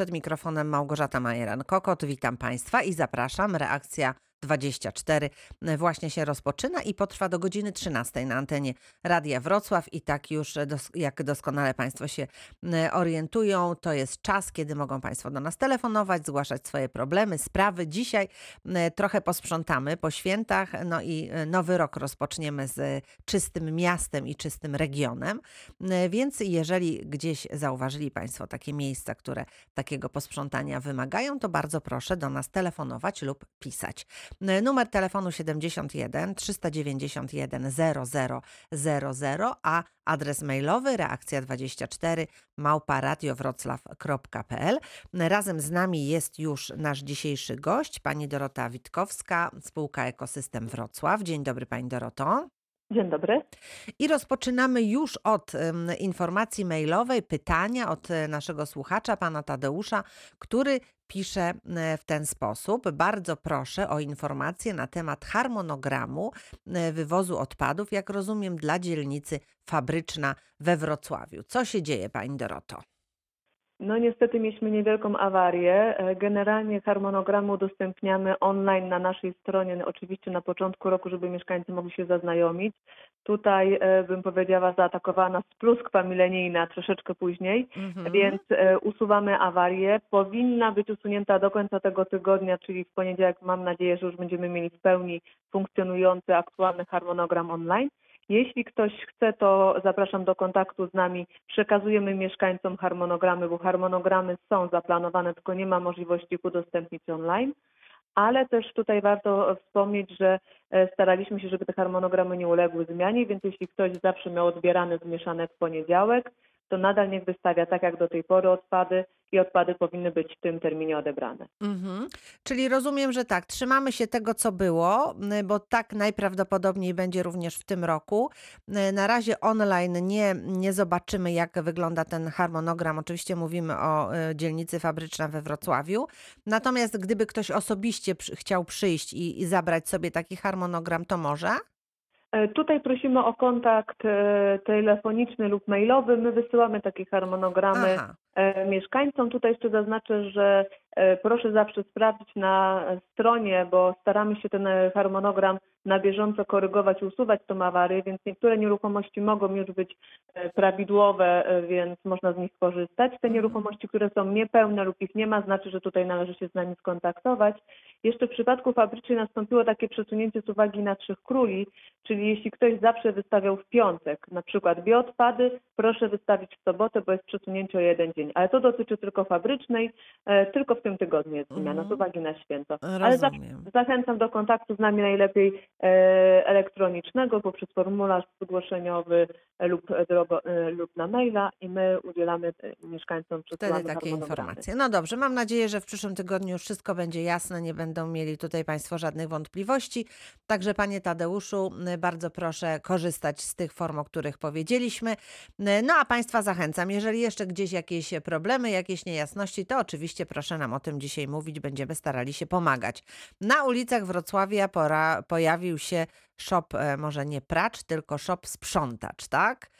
przed mikrofonem Małgorzata Majeran-Kokot. Witam Państwa i zapraszam. Reakcja 24 właśnie się rozpoczyna i potrwa do godziny 13 na antenie Radia Wrocław. I tak już, dos jak doskonale Państwo się orientują, to jest czas, kiedy mogą Państwo do nas telefonować, zgłaszać swoje problemy, sprawy. Dzisiaj trochę posprzątamy po świętach, no i nowy rok rozpoczniemy z czystym miastem i czystym regionem. Więc jeżeli gdzieś zauważyli Państwo takie miejsca, które takiego posprzątania wymagają, to bardzo proszę do nas telefonować lub pisać. Numer telefonu 71 391 0000, a adres mailowy reakcja24 małparadiowroclaw.pl. Razem z nami jest już nasz dzisiejszy gość, pani Dorota Witkowska, spółka Ekosystem Wrocław. Dzień dobry pani Doroto. Dzień dobry. I rozpoczynamy już od informacji mailowej, pytania od naszego słuchacza, pana Tadeusza, który pisze w ten sposób. Bardzo proszę o informacje na temat harmonogramu wywozu odpadów, jak rozumiem, dla dzielnicy fabryczna we Wrocławiu. Co się dzieje, pani Doroto? No niestety mieliśmy niewielką awarię. Generalnie harmonogram udostępniamy online na naszej stronie, oczywiście na początku roku, żeby mieszkańcy mogli się zaznajomić. Tutaj bym powiedziała zaatakowała nas pluskwa milenijna troszeczkę później, mhm. więc usuwamy awarię. Powinna być usunięta do końca tego tygodnia, czyli w poniedziałek mam nadzieję, że już będziemy mieli w pełni funkcjonujący aktualny harmonogram online. Jeśli ktoś chce, to zapraszam do kontaktu z nami. Przekazujemy mieszkańcom harmonogramy, bo harmonogramy są zaplanowane, tylko nie ma możliwości ich udostępnić online. Ale też tutaj warto wspomnieć, że staraliśmy się, żeby te harmonogramy nie uległy zmianie, więc jeśli ktoś zawsze miał odbierany zmieszane w poniedziałek, to nadal niech wystawia tak jak do tej pory odpady i odpady powinny być w tym terminie odebrane. Mhm. Czyli rozumiem, że tak, trzymamy się tego, co było, bo tak najprawdopodobniej będzie również w tym roku. Na razie online nie, nie zobaczymy, jak wygląda ten harmonogram. Oczywiście mówimy o dzielnicy fabryczna we Wrocławiu. Natomiast gdyby ktoś osobiście chciał przyjść i, i zabrać sobie taki harmonogram, to może? Tutaj prosimy o kontakt telefoniczny lub mailowy. My wysyłamy takie harmonogramy Aha. Mieszkańcom. Tutaj jeszcze zaznaczę, że proszę zawsze sprawdzić na stronie, bo staramy się ten harmonogram na bieżąco korygować, usuwać tą awarię, więc niektóre nieruchomości mogą już być prawidłowe, więc można z nich korzystać. Te nieruchomości, które są niepełne lub ich nie ma, znaczy, że tutaj należy się z nami skontaktować. Jeszcze w przypadku fabrycznej nastąpiło takie przesunięcie z uwagi na Trzech Króli, czyli jeśli ktoś zawsze wystawiał w piątek, na przykład bioodpady, proszę wystawić w sobotę, bo jest przesunięcie o jeden dzień. Ale to dotyczy tylko fabrycznej, tylko w tym tygodniu jest zmiana Mhm. z uwagi na święto. Ale za, zachęcam do kontaktu z nami najlepiej e, elektronicznego poprzez formularz zgłoszeniowy lub, drogo, e, lub na maila i my udzielamy e, mieszkańcom Wtedy takie informacje. No dobrze, mam nadzieję, że w przyszłym tygodniu już wszystko będzie jasne, nie będą mieli tutaj Państwo żadnych wątpliwości. Także Panie Tadeuszu, bardzo proszę korzystać z tych form, o których powiedzieliśmy. No a Państwa zachęcam, jeżeli jeszcze gdzieś jakieś problemy, jakieś niejasności, to oczywiście proszę nam o tym dzisiaj mówić, będziemy starali się pomagać. Na ulicach Wrocławia pora, pojawił się shop, e, może nie pracz, tylko shop sprzątacz, tak?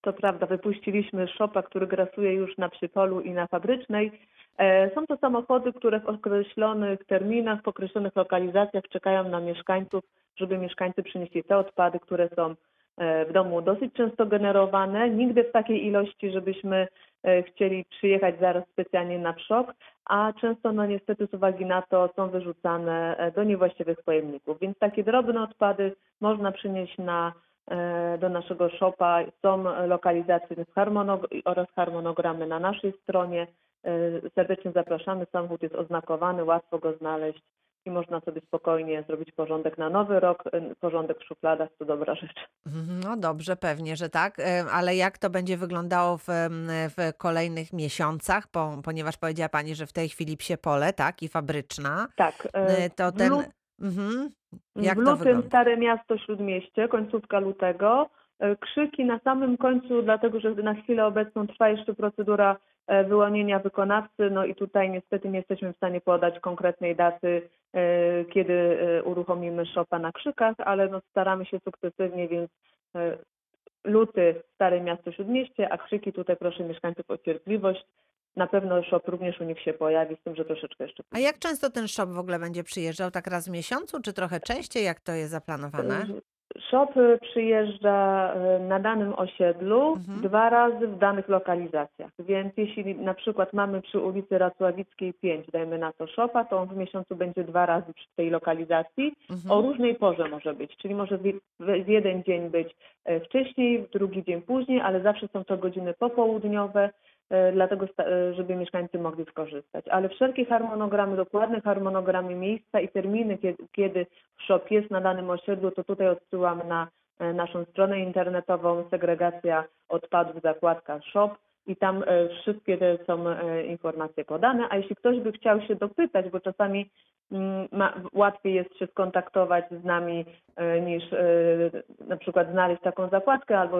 To prawda, wypuściliśmy szopa, który grasuje już na Przypolu i na Fabrycznej. E, Są to samochody, które w określonych terminach, w określonych lokalizacjach czekają na mieszkańców, żeby mieszkańcy przynieśli te odpady, które są w domu dosyć często generowane. Nigdy w takiej ilości, żebyśmy e, chcieli przyjechać zaraz specjalnie na wszok, a często no niestety z uwagi na to są wyrzucane e, do niewłaściwych pojemników. Więc takie drobne odpady można przynieść na e, do naszego szopa. Są lokalizacje harmonog- oraz harmonogramy na naszej stronie. E, Serdecznie zapraszamy. Samochód jest oznakowany, łatwo go znaleźć i można sobie spokojnie zrobić porządek na nowy rok. E, Porządek w szufladach to dobra rzecz. Mhm, No dobrze, pewnie, że tak, e, ale jak to będzie wyglądało w, em, w kolejnych miesiącach, po, ponieważ powiedziała Pani, że w tej chwili psie pole, tak, i fabryczna, Tak. e, to w ten... lu- Mhm. Jak w to lutym wygląda? Stare Miasto Śródmieście, końcówka lutego. Krzyki na samym końcu, dlatego że na chwilę obecną trwa jeszcze procedura wyłonienia wykonawcy. No i tutaj niestety nie jesteśmy w stanie podać konkretnej daty, kiedy e, uruchomimy szopa na Krzykach, ale no staramy się sukcesywnie, więc e, luty Stare Miasto Śródmieście, a Krzyki tutaj proszę mieszkańców o cierpliwość. na pewno shop również u nich się pojawi, z tym, że troszeczkę jeszcze A jak często ten shop w ogóle będzie przyjeżdżał? Tak raz w miesiącu, czy trochę częściej? Jak to jest zaplanowane? Shop przyjeżdża y, na danym osiedlu Mhm. dwa razy w danych lokalizacjach. Więc jeśli na przykład mamy przy ulicy Racławickiej 5, dajmy na to shopa, to on w miesiącu będzie dwa razy przy tej lokalizacji. Mhm. O różnej porze może być, czyli może w jeden dzień być e, wcześniej, w drugi dzień później, ale zawsze są to godziny popołudniowe, e, dlatego sta- e, żeby mieszkańcy mogli skorzystać. Ale wszelkie harmonogramy, dokładne harmonogramy miejsca i terminy, kiedy, kiedy shop jest na danym osiedlu, to tutaj odsyłam na e, naszą stronę internetową segregacja odpadów, zakładka shop i tam e, wszystkie te są e, informacje podane, a jeśli ktoś by chciał się dopytać, bo czasami mm, ma, łatwiej jest się skontaktować z nami e, niż na przykład znaleźć taką zakładkę albo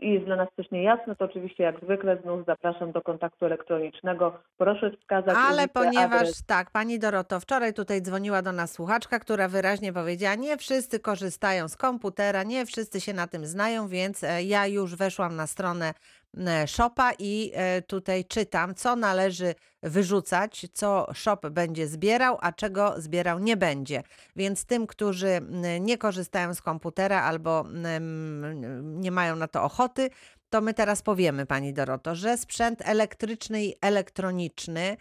jest dla nas coś niejasne, to oczywiście jak zwykle znów zapraszam do kontaktu elektronicznego. Proszę wskazać Ale ulicę, ponieważ adres. tak, pani Doroto, wczoraj tutaj dzwoniła do nas słuchaczka, która wyraźnie powiedziała, nie wszyscy korzystają z komputera, nie wszyscy się na tym znają, więc ja już weszłam na stronę e, Shopa i e, tutaj czytam, co należy wyrzucać, co shop będzie zbierał, a czego zbierał nie będzie. Więc tym, którzy m, nie korzystają z komputera albo nie mają na to ochoty, to my teraz powiemy, pani Doroto, że sprzęt elektryczny i elektroniczny, e,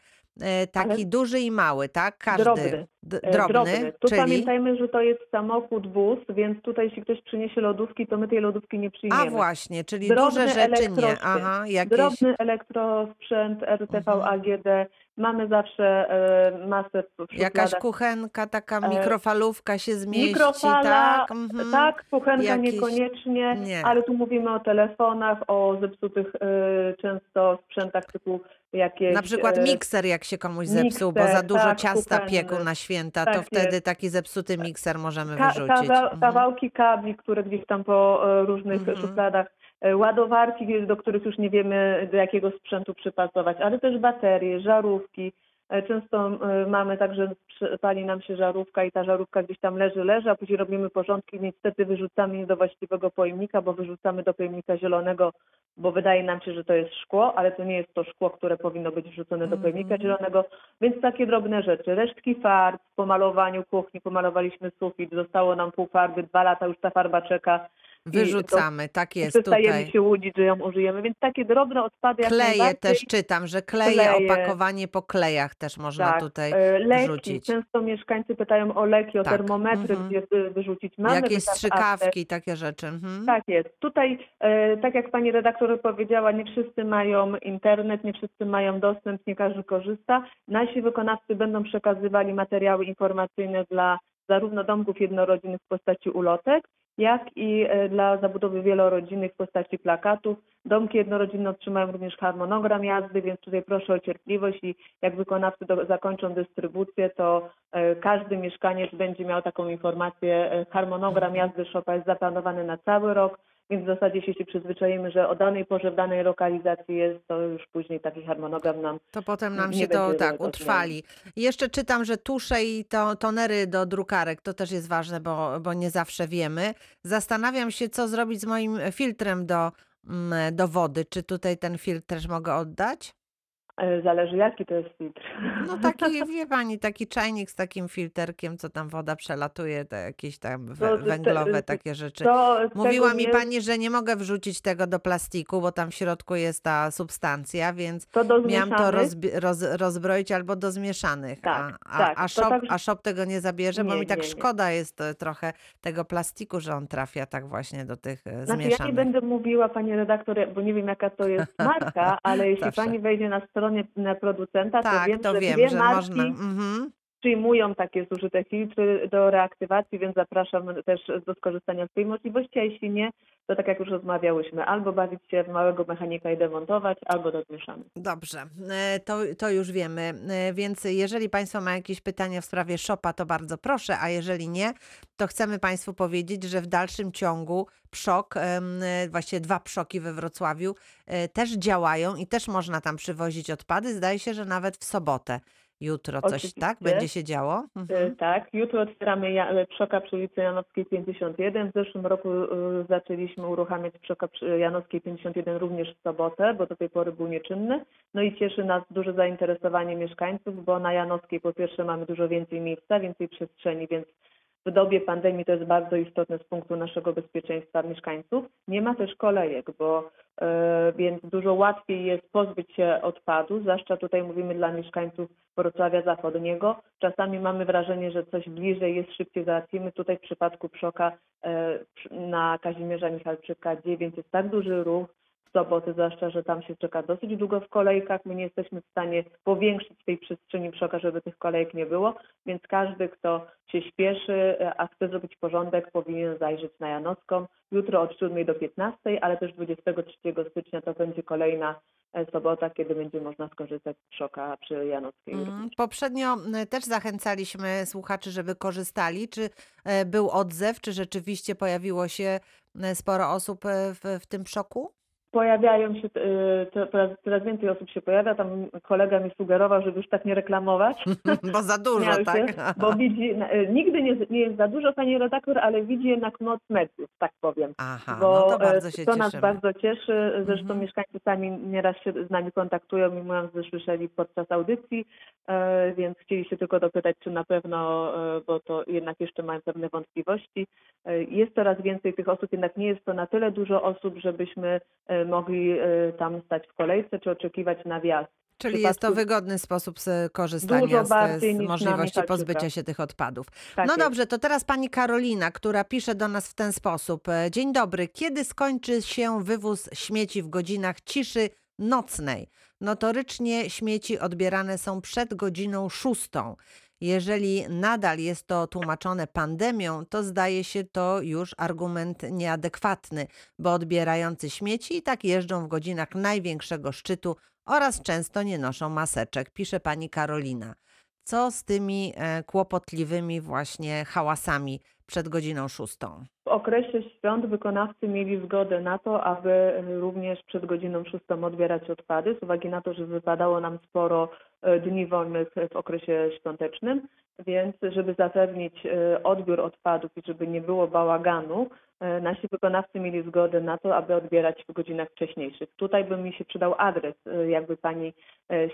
taki Ale- duży i mały, tak? Każdy. Drobny. E, drobny, Tu czyli... pamiętajmy, że to jest samochód, bus, więc tutaj jeśli ktoś przyniesie lodówki, to my tej lodówki nie przyjmiemy. A właśnie, czyli Drobny duże rzeczy nie. Aha, jakieś... Drobny elektrosprzęt RTV Mhm. AGD. Mamy zawsze e, masę w Jakaś szufladach. kuchenka, taka E, mikrofalówka się zmieści, Mikrofala, tak? Mhm. tak, kuchenka Jakieś- niekoniecznie, Nie. ale tu mówimy o telefonach, o zepsutych e, często sprzętach typu jakieś... Na przykład e, mikser, jak się komuś zepsuł, bo za mikser, dużo tak, ciasta kuchenny. piekł na święta, to Tak wtedy jest. taki zepsuty mikser możemy Ka- wyrzucić. kawa- Mhm. kawałki kabli, które gdzieś tam po różnych Mhm. szufladach, ładowarki, do których już nie wiemy do jakiego sprzętu przypasować, ale też baterie, żarówki. E, Często e, mamy tak, że przy- pali nam się żarówka i ta żarówka gdzieś tam leży, leży, a później robimy porządki, niestety wyrzucamy je do właściwego pojemnika, bo wyrzucamy do pojemnika zielonego, bo wydaje nam się, że to jest szkło, ale to nie jest to szkło, które powinno być wrzucone do pojemnika Mhm. zielonego, więc takie drobne rzeczy. Resztki farb po malowaniu kuchni, pomalowaliśmy sufit, zostało nam pół farby, dwa lata już ta farba czeka. Wyrzucamy, tak jest Przestajemy tutaj. się łudzić, że ją użyjemy, więc takie drobne odpady Kleje też czytam, że kleje, Kleje. opakowanie po klejach też można tak, tutaj e, leki. wrzucić. Często mieszkańcy pytają o leki, o Tak, termometry, mhm. gdzie wyrzucić. Mamy wytarte strzykawki, takie rzeczy. Mhm. Tak jest. Tutaj, e, tak jak pani redaktor powiedziała, nie wszyscy mają internet, nie wszyscy mają dostęp, nie każdy korzysta. Nasi wykonawcy będą przekazywali materiały informacyjne dla zarówno domków jednorodzinnych w postaci ulotek, jak i e, dla zabudowy wielorodzinnych w postaci plakatów. Domki jednorodzinne otrzymają również harmonogram jazdy, więc tutaj proszę o cierpliwość i jak wykonawcy do, zakończą dystrybucję, to e, każdy mieszkaniec będzie miał taką informację. E, harmonogram jazdy szopa jest zaplanowany na cały rok, więc w zasadzie jeśli się przyzwyczaimy, że o danej porze w danej lokalizacji jest, to już później taki harmonogram nam To potem nam się to tak utrwali. Jeszcze czytam, że tusze i to, tonery do drukarek to też jest ważne, bo, bo nie zawsze wiemy. Zastanawiam się, co zrobić z moim filtrem do, mm, do wody. Czy tutaj ten filtr też mogę oddać? E, zależy jaki to jest filtr. No taki, wie pani, taki czajnik z takim filterkiem, co tam woda przelatuje, te jakieś tam we, No, węglowe takie rzeczy. To Mówiła mi nie- pani, że nie mogę wrzucić tego do plastiku, bo tam w środku jest ta substancja, więc to miałam to zmieszanych. rozbi- roz, rozbroić albo do zmieszanych. Tak, a, a, tak, a, to shop, tak- a shop tego nie zabierze, bo Nie, mi tak nie, szkoda jest e, trochę tego plastiku, że on trafia tak właśnie do tych e, Znaczy ja nie zmieszanych. będę mówiła pani redaktor, bo nie wiem jaka to jest marka, ale jeśli pani wejdzie na stronę na producenta, to tak, wiem, to że wiem, dwie że marki można. Mhm. Przyjmują takie zużyte filtry do reaktywacji, więc zapraszam też do skorzystania z tej możliwości, a jeśli nie, to tak jak już rozmawiałyśmy, albo bawić się w małego mechanika i demontować, albo do zmieszanych. Dobrze, e, to, to już wiemy. E, Więc jeżeli Państwo mają jakieś pytania w sprawie Shopa, to bardzo proszę, a jeżeli nie, to chcemy Państwu powiedzieć, że w dalszym ciągu PSZOK, e, właściwie dwa PSZOKi we Wrocławiu też działają i też można tam przywozić odpady. Zdaje się, że nawet w sobotę. Jutro coś, Oczywiście. tak? Będzie się działo? E, Mhm. Tak, jutro otwieramy ja- e, Przoka przy ulicy Janowskiej 51. W zeszłym roku e, zaczęliśmy uruchamiać Przoka przy Janowskiej 51 również w sobotę, bo do tej pory był nieczynny. No i cieszy nas duże zainteresowanie mieszkańców, bo na Janowskiej po pierwsze mamy dużo więcej miejsca, więcej przestrzeni, więc w dobie pandemii to jest bardzo istotne z punktu naszego bezpieczeństwa mieszkańców. Nie ma też kolejek, bo e, więc dużo łatwiej jest pozbyć się odpadu, zwłaszcza tutaj mówimy dla mieszkańców Wrocławia Zachodniego. Czasami mamy wrażenie, że coś bliżej jest, szybciej załatwimy. Tutaj w przypadku Przoka e, na Kazimierza Michalczyka 9 jest tak duży ruch soboty, zwłaszcza, że tam się czeka dosyć długo w kolejkach. My nie jesteśmy w stanie powiększyć tej przestrzeni Przoka, żeby tych kolejek nie było, więc każdy, kto się śpieszy, e, a chce zrobić porządek, powinien zajrzeć na Janowską. Jutro od 7 do 15, ale też 23 stycznia to będzie kolejna e, sobota, kiedy będzie można skorzystać z Przoka przy Janowskiej. Mm, Poprzednio m, też zachęcaliśmy słuchaczy, żeby korzystali. Czy e, był odzew? Czy rzeczywiście pojawiło się e, sporo osób e, w, w tym szoku? Pojawiają się, to- coraz, coraz więcej osób się pojawia. Tam kolega mi sugerował, żeby już tak nie reklamować. Bo za dużo, się, tak? Bo widzi, y, nigdy nie, nie jest za dużo, pani redaktor, ale widzi jednak moc mediów, tak powiem. Aha, Bo no to e, bardzo się to nas bardzo cieszy. Zresztą Mhm. mieszkańcy sami nieraz się z nami kontaktują i mówią, że słyszeli podczas audycji, e, więc chcieli się tylko dopytać, czy na pewno, e, bo to jednak jeszcze mają pewne wątpliwości. E, Jest coraz więcej tych osób, jednak nie jest to na tyle dużo osób, żebyśmy e, mogli e, tam stać w kolejce czy oczekiwać na wjazd. Czyli jest to wygodny sposób korzystania z, z możliwości pozbycia się tych odpadów. Tak no jest. dobrze, to teraz pani Karolina, która pisze do nas w ten sposób. E, Dzień dobry. Kiedy skończy się wywóz śmieci w godzinach ciszy nocnej? Notorycznie śmieci odbierane są przed godziną szóstą. Jeżeli nadal jest to tłumaczone pandemią, to zdaje się to już argument nieadekwatny, bo odbierający śmieci i tak jeżdżą w godzinach największego szczytu oraz często nie noszą maseczek, pisze pani Karolina. Co z tymi e, kłopotliwymi właśnie hałasami przed godziną szóstą? W okresie świąt wykonawcy mieli zgodę na to, aby również przed godziną szóstą odbierać odpady, z uwagi na to, że wypadało nam sporo e, dni wolnych w okresie świątecznym, więc żeby zapewnić e, odbiór odpadów i żeby nie było bałaganu, nasi wykonawcy mieli zgodę na to, aby odbierać w godzinach wcześniejszych. Tutaj by mi się przydał adres, jakby pani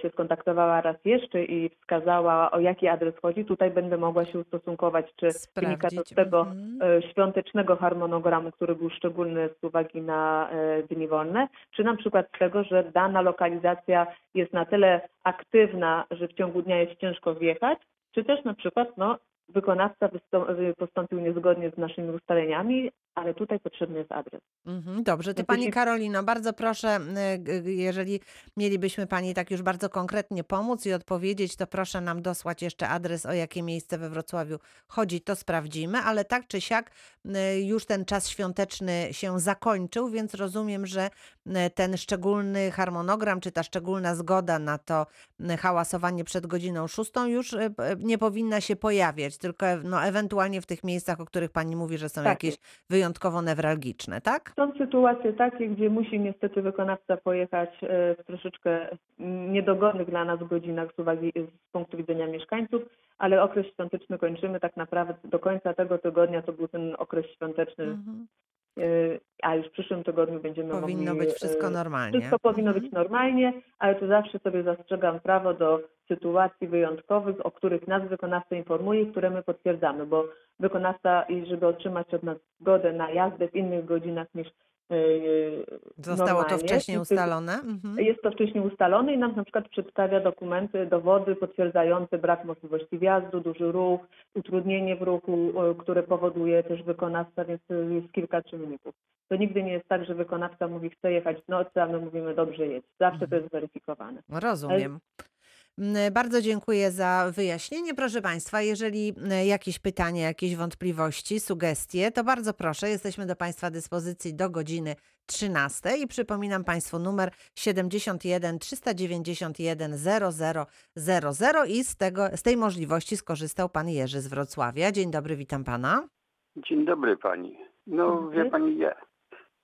się skontaktowała raz jeszcze i wskazała, o jaki adres chodzi. Tutaj będę mogła się ustosunkować, czy wynika to z Sprawdzić. Tego Mhm. e, świątecznego harmonogramu, który był szczególny z uwagi na e, dni wolne, czy na przykład z tego, że dana lokalizacja jest na tyle aktywna, że w ciągu dnia jest ciężko wjechać, czy też na przykład no, wykonawca postąpił niezgodnie z naszymi ustaleniami, ale tutaj potrzebny jest adres. Mhm, Dobrze, to Więc Pani Karolino, bardzo proszę, y, jeżeli mielibyśmy Pani tak już bardzo konkretnie pomóc i odpowiedzieć, to proszę nam dosłać jeszcze adres, o jakie miejsce we Wrocławiu chodzi, to sprawdzimy, ale tak czy siak y, już ten czas świąteczny się zakończył, więc rozumiem, że y, ten szczególny harmonogram, czy ta szczególna zgoda na to hałasowanie przed godziną szóstą już nie powinna się pojawiać, tylko no, ewentualnie w tych miejscach, o których Pani mówi, że są Tak jakieś wyjątkowo newralgiczne, tak? Są sytuacje takie, gdzie musi niestety wykonawca pojechać e, w troszeczkę niedogodnych dla nas godzinach z uwagi z punktu widzenia mieszkańców, ale okres świąteczny kończymy tak naprawdę do końca tego tygodnia to był ten okres świąteczny, Mhm. E, a już w przyszłym tygodniu będziemy Powinno mogli... być wszystko e, normalnie. Wszystko powinno Mhm. być normalnie, ale tu zawsze sobie zastrzegam prawo do sytuacji wyjątkowych, o których nas wykonawca informuje i które my potwierdzamy, bo wykonawca, i żeby otrzymać od nas zgodę na jazdę w innych godzinach niż yy, Zostało to normalnie, wcześniej i ty- ustalone? Mhm. Jest to wcześniej ustalone i nam na przykład przedstawia dokumenty, dowody potwierdzające brak możliwości wjazdu, duży ruch, utrudnienie w ruchu, e, które powoduje też wykonawca, więc to jest kilka czynników. To nigdy nie jest tak, że wykonawca mówi chce jechać w nocy, a my mówimy dobrze jedź. Zawsze to jest weryfikowane. Rozumiem. Mm, Bardzo dziękuję za wyjaśnienie. Proszę Państwa, jeżeli mm, jakieś pytania, jakieś wątpliwości, sugestie, to bardzo proszę. Jesteśmy do Państwa dyspozycji do godziny 13 i przypominam Państwu numer 71 391 0000 i z, tego, z tej możliwości skorzystał Pan Jerzy z Wrocławia. Dzień dobry, witam Pana. Dzień dobry pani. No wie pani, ja,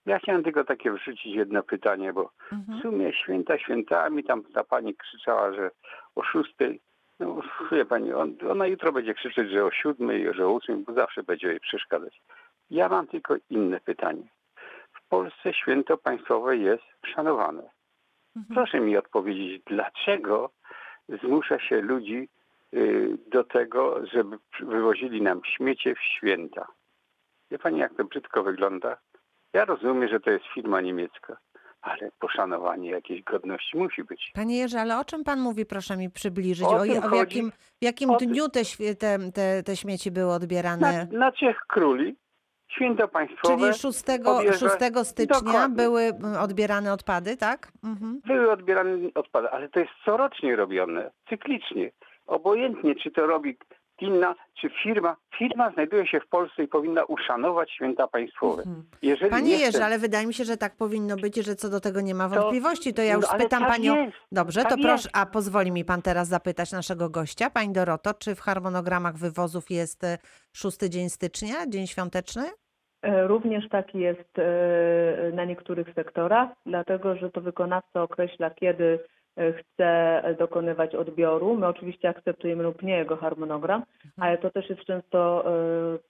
ja chciałem tylko takie wrzucić jedno pytanie, bo w Mhm. sumie święta świętami, tam ta pani krzyczała, że o szóstej, No, wie pani, on, ona jutro będzie krzyczeć, że o siódmej, że o ósmej, bo zawsze będzie jej przeszkadzać. Ja mam tylko inne pytanie. W Polsce święto państwowe jest szanowane. Mhm. Proszę mi odpowiedzieć, dlaczego zmusza się ludzi y, do tego, żeby wywozili nam śmiecie w święta? Wie pani, jak to brzydko wygląda? Ja rozumiem, że to jest firma niemiecka, ale poszanowanie jakiejś godności musi być. Panie Jerzy, ale o czym pan mówi, proszę mi przybliżyć? O O, o chodzi. jakim, w jakim O dniu te, te, te, te śmieci były Na, odbierane? na Trzech Króli, święto państwowe, Czyli 6, podjeżdża- 6 stycznia Dokładnie. były mm, odbierane odpady, tak? Mhm. były odbierane odpady, ale to jest corocznie robione, cyklicznie. Obojętnie, czy to robi gmina, czy firma. Firma znajduje się w Polsce i powinna uszanować święta państwowe. Mhm. Jeżeli Panie nie Jerzy, chce, ale wydaje mi się, że tak powinno być i że co do tego nie ma wątpliwości. To ja już no, spytam tak panią. jest. Dobrze, tak to proszę, a pozwoli mi pan teraz zapytać naszego gościa, pani Doroto, czy w harmonogramach wywozów jest e, 6 dzień stycznia, dzień świąteczny? E, Również tak jest e, na niektórych sektorach, dlatego że to wykonawca określa, kiedy chce dokonywać odbioru. My oczywiście akceptujemy lub nie jego harmonogram, ale to też jest często e,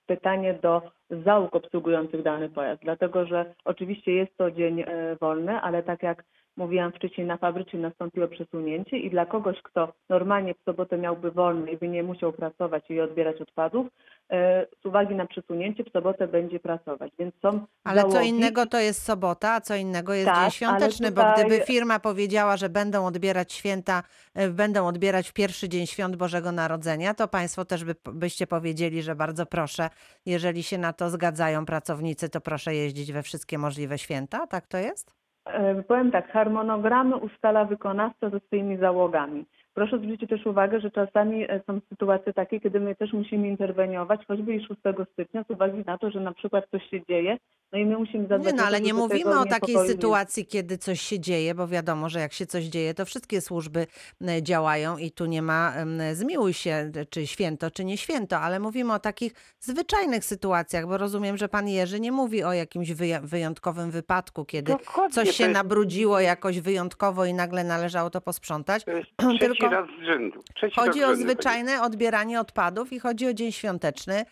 pytanie do załóg obsługujących dany pojazd, dlatego że oczywiście jest to dzień e, wolny, ale tak jak mówiłam wcześniej, na fabryce nastąpiło przesunięcie i dla kogoś, kto normalnie w sobotę miałby wolny i by nie musiał pracować i odbierać odpadów, e, z uwagi na przesunięcie w sobotę będzie pracować. Więc są Ale co załogi, innego to jest sobota, a co innego jest Tak, dzień świąteczny, bo tutaj- gdyby firma powiedziała, że będą odbierać święta, e, będą odbierać w pierwszy dzień świąt Bożego Narodzenia, to państwo też by, byście powiedzieli, że bardzo proszę, jeżeli się na to zgadzają pracownicy, to proszę jeździć we wszystkie możliwe święta, tak to jest? E, Powiem tak, harmonogramy ustala wykonawca ze swoimi załogami. Proszę zwrócić też uwagę, że czasami e, są sytuacje takie, kiedy my też musimy interweniować, choćby i 6 stycznia, z uwagi na to, że na przykład coś się dzieje, no i my musimy zadbać Nie, no o to, ale nie mówimy o takiej sytuacji, kiedy coś się dzieje, bo wiadomo, że jak się coś dzieje, to wszystkie służby e, działają i tu nie ma zmiłuj się, czy święto, czy nie święto, ale mówimy o takich zwyczajnych sytuacjach, bo rozumiem, że pan Jerzy nie mówi o jakimś wyjątkowym wypadku, kiedy Dokładnie, coś się jest- nabrudziło jakoś wyjątkowo i nagle należało to posprzątać. To jest trzeci raz z rzędu. Trzeci Chodzi raz o rzędu zwyczajne odbieranie odpadów i chodzi o dzień świąteczny,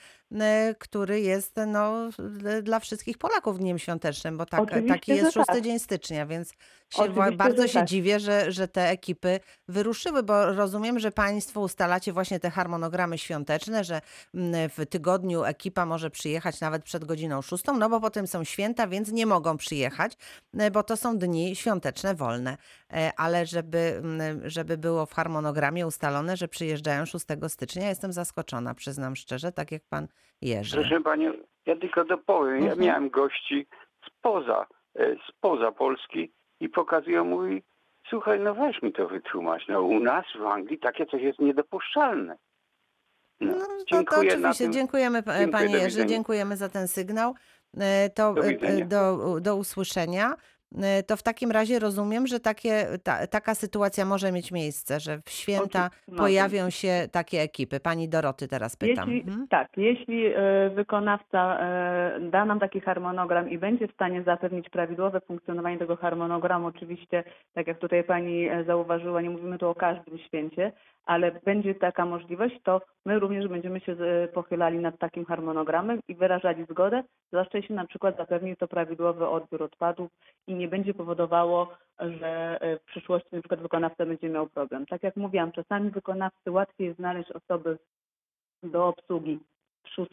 który jest no, d- dla wszystkich Polaków dniem świątecznym, bo tak, Oczywiście, taki jest 6 tak. dzień stycznia, więc się Oczywiście, bardzo się tak. dziwię, że, że te ekipy wyruszyły, bo rozumiem, że Państwo ustalacie właśnie te harmonogramy świąteczne, że mm, w tygodniu ekipa może przyjechać nawet przed godziną 6, no bo potem są święta, więc nie mogą przyjechać, e, bo to są dni świąteczne wolne. E, Ale żeby, mm, żeby było w harmonogramie ustalone, że przyjeżdżają 6 stycznia, jestem zaskoczona, przyznam szczerze, tak jak pan Jerzy. Proszę panią, ja tylko dopowiem. Ja Mhm. miałem gości spoza, e, spoza Polski i pokazują, mówi, słuchaj, no weź mi to wytłumacz. No u nas w Anglii takie coś jest niedopuszczalne. No, No, to, to oczywiście, dziękujemy p- Dziękuję, panie Jerzy, dziękujemy za ten sygnał. E, To Do e, do, do usłyszenia. E, To w takim razie rozumiem, że takie, ta, taka sytuacja może mieć miejsce, że w święta Oczy- no, pojawią się takie ekipy. Pani Doroty teraz pytam. Jeśli, Mhm. Tak, jeśli e, wykonawca e, da nam taki harmonogram i będzie w stanie zapewnić prawidłowe funkcjonowanie tego harmonogramu, oczywiście, tak jak tutaj pani e, zauważyła, nie mówimy tu o każdym święcie, ale będzie taka możliwość, to my również będziemy się e, pochylali nad takim harmonogramem i wyrażali zgodę, zwłaszcza jeśli na przykład zapewni to prawidłowy odbiór odpadów i nie będzie powodowało, że e, w przyszłości na przykład wykonawca będzie miał problem. Tak jak mówiłam, czasami wykonawcy łatwiej znaleźć osoby do obsługi 6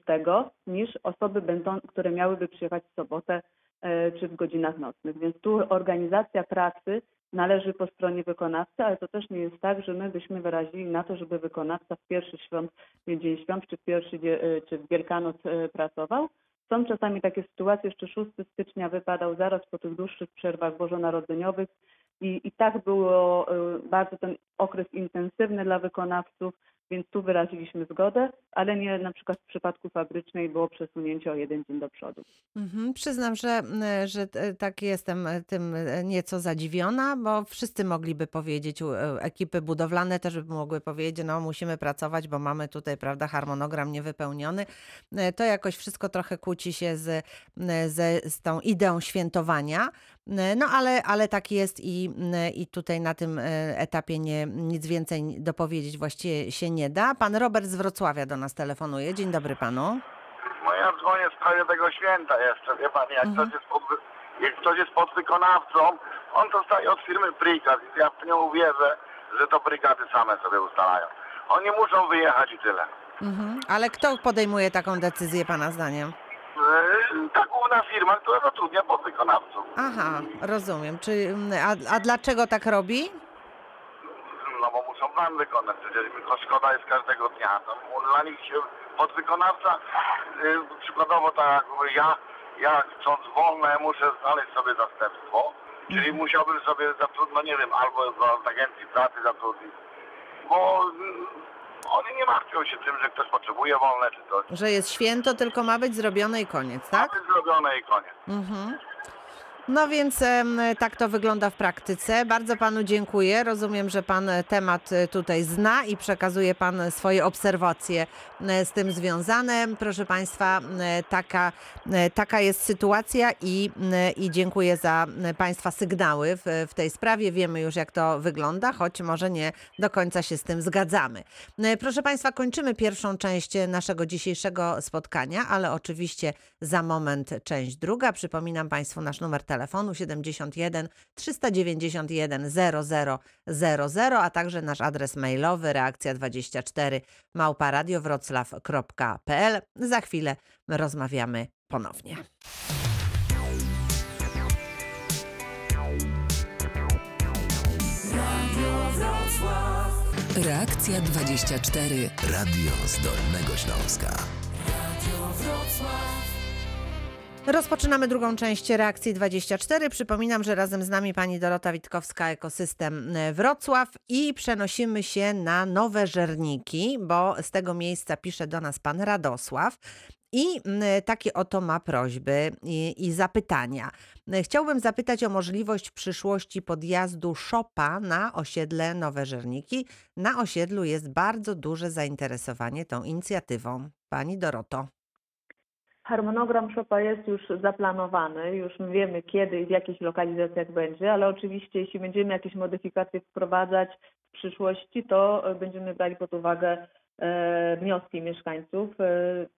niż osoby, będą, które miałyby przyjechać w sobotę e, czy w godzinach nocnych. Więc tu organizacja pracy należy po stronie wykonawcy, ale to też nie jest tak, że my byśmy wyrazili na to, żeby wykonawca w pierwszy świąt, dzień świąt czy w pierwszy e, czy w Wielkanoc e, pracował. Są czasami takie sytuacje, jeszcze 6 stycznia wypadał zaraz po tych dłuższych przerwach bożonarodzeniowych i, i tak było e, bardzo ten okres intensywny dla wykonawców, więc tu wyraziliśmy zgodę, ale nie na przykład w przypadku fabrycznej było przesunięcie o jeden dzień do przodu. Mhm, Przyznam, że, że e, tak jestem e, tym e, nieco zadziwiona, bo wszyscy mogliby powiedzieć, ekipy budowlane też by mogły powiedzieć, no musimy pracować, bo mamy tutaj, prawda, harmonogram niewypełniony. To jakoś wszystko trochę kłóci się z, ze, z tą ideą świętowania. No ale, ale tak jest i, i tutaj na tym e, etapie nie, nic więcej dopowiedzieć właściwie się nie da. Pan Robert z Wrocławia do nas telefonuje. Dzień dobry panu. No ja dzwonię w sprawie tego święta jeszcze, wie pani, jak, Mhm. ktoś, jest pod, jak ktoś jest podwykonawcą, on dostaje od firmy Brikat i ja w nie uwierzę, że to Brikaty same sobie ustalają. Oni muszą wyjechać i tyle. Mhm. Ale kto podejmuje taką decyzję pana zdaniem? Yy, Ta główna firma, która zatrudnia podwykonawców. Aha, rozumiem. Czy, m, a, a dlaczego tak robi? No bo muszą plan wykonać, przecież tylko szkoda jest każdego dnia. No, dla nich się podwykonawca, yy, przykładowo tak jak ja, ja chcąc wolne muszę znaleźć sobie zastępstwo, czyli musiałbym sobie zatrudnić, no nie wiem, albo z agencji pracy zatrudnić, bo oni nie martwią się tym, że ktoś potrzebuje wolne czy coś. Że jest święto, tylko ma być zrobione i koniec, tak? Ma być zrobione i koniec. Mhm. No więc tak to wygląda w praktyce. Bardzo panu dziękuję. Rozumiem, że pan e, temat e, tutaj zna i przekazuje pan swoje obserwacje e, z tym związane. Proszę państwa, taka, taka jest sytuacja i, i dziękuję za państwa sygnały w, w tej sprawie. Wiemy już, jak to wygląda, choć może nie do końca się z tym zgadzamy. Proszę państwa, kończymy pierwszą część naszego dzisiejszego spotkania, ale oczywiście za moment część druga. Przypominam państwu nasz numer telefonu 71 391 0000, a także nasz adres mailowy reakcja24 małparadiowroclaw.pl. Za chwilę rozmawiamy ponownie. Reakcja 24. Radio z Dolnego Śląska. Rozpoczynamy drugą część reakcji 24. Przypominam, że razem z nami pani Dorota Witkowska, Ekosystem e, Wrocław i przenosimy się na nowe żerniki, bo z tego miejsca pisze do nas pan Radosław. I takie oto ma prośby i, i zapytania. E, Chciałbym zapytać o możliwość w przyszłości podjazdu szopa na osiedle Nowe Żerniki. Na osiedlu jest bardzo duże zainteresowanie tą inicjatywą. Pani Doroto. Harmonogram szopa jest już zaplanowany, już wiemy kiedy i w jakich lokalizacjach będzie, ale oczywiście jeśli będziemy jakieś modyfikacje wprowadzać w przyszłości, to będziemy brali pod uwagę e, wnioski mieszkańców, e,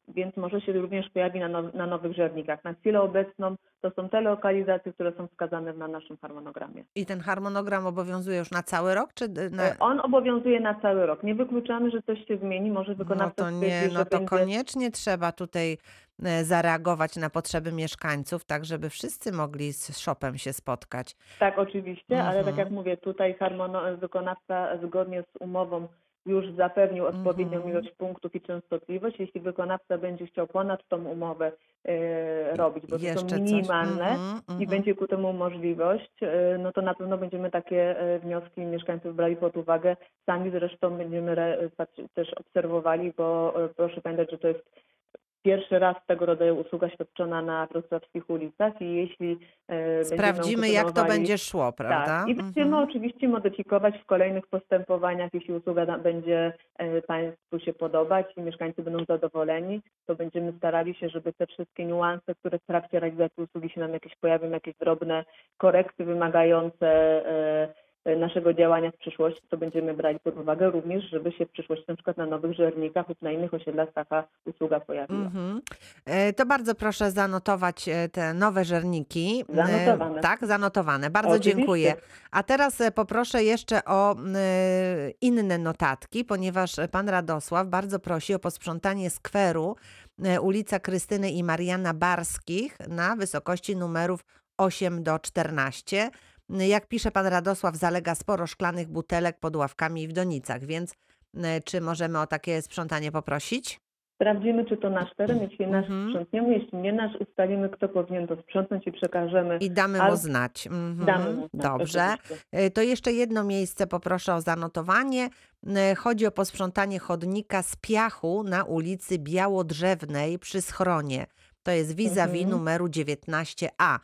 więc może się również pojawi na, now, na nowych żernikach. Na chwilę obecną to są te lokalizacje, które są wskazane na naszym harmonogramie. I ten harmonogram obowiązuje już na cały rok, czy na... E, On obowiązuje na cały rok. Nie wykluczamy, że coś się zmieni, może No wykonawca to stwierdzi, nie, no to będzie... koniecznie trzeba tutaj zareagować na potrzeby mieszkańców, tak żeby wszyscy mogli z shopem się spotkać. Tak, oczywiście, ale tak Mhm. jak mówię, tutaj harmono- wykonawca zgodnie z umową już zapewnił odpowiednią Mhm. ilość punktów i częstotliwość. Jeśli wykonawca będzie chciał ponad tą umowę e, robić, bo to Jeszcze są coś. minimalne Mhm, i mhm. będzie ku temu możliwość, e, no to na pewno będziemy takie e, wnioski mieszkańców brali pod uwagę. Sami zresztą będziemy re- też obserwowali, bo e, proszę pamiętać, że to jest pierwszy raz tego rodzaju usługa świadczona na wrocławskich ulicach i jeśli e, Sprawdzimy, jak to będzie szło, prawda? tak. I będziemy Mhm. oczywiście modyfikować w kolejnych postępowaniach, jeśli usługa będzie e, Państwu się podobać i mieszkańcy będą zadowoleni, to będziemy starali się, żeby te wszystkie niuanse, które w trakcie realizacji usługi się nam jakieś pojawią, jakieś drobne korekty wymagające e, naszego działania w przyszłości, to będziemy brali pod uwagę również, żeby się w przyszłości na przykład na nowych żernikach lub na innych osiedlach taka usługa pojawiła. Mhm. E, To bardzo proszę zanotować e, te nowe żerniki. E, Zanotowane. Tak, zanotowane. Bardzo Oczywiście. dziękuję. A teraz e, poproszę jeszcze o e, inne notatki, ponieważ pan Radosław bardzo prosi o posprzątanie skweru e, ulica Krystyny i Mariana Barskich na wysokości numerów 8 do 14. Jak pisze pan Radosław, zalega sporo szklanych butelek pod ławkami w donicach, więc czy możemy o takie sprzątanie poprosić? Sprawdzimy, czy to nasz teren, jeśli nasz Mhm. sprzątniemy, jeśli nie nasz, ustalimy, kto powinien to sprzątnąć i przekażemy. I damy mu znać. Mhm. Damy mu znać, Dobrze. oczywiście. E, To jeszcze jedno miejsce poproszę o zanotowanie. Chodzi o posprzątanie chodnika z piachu na ulicy Białodrzewnej przy schronie. To jest vis-a-vis Mhm. numeru 19a.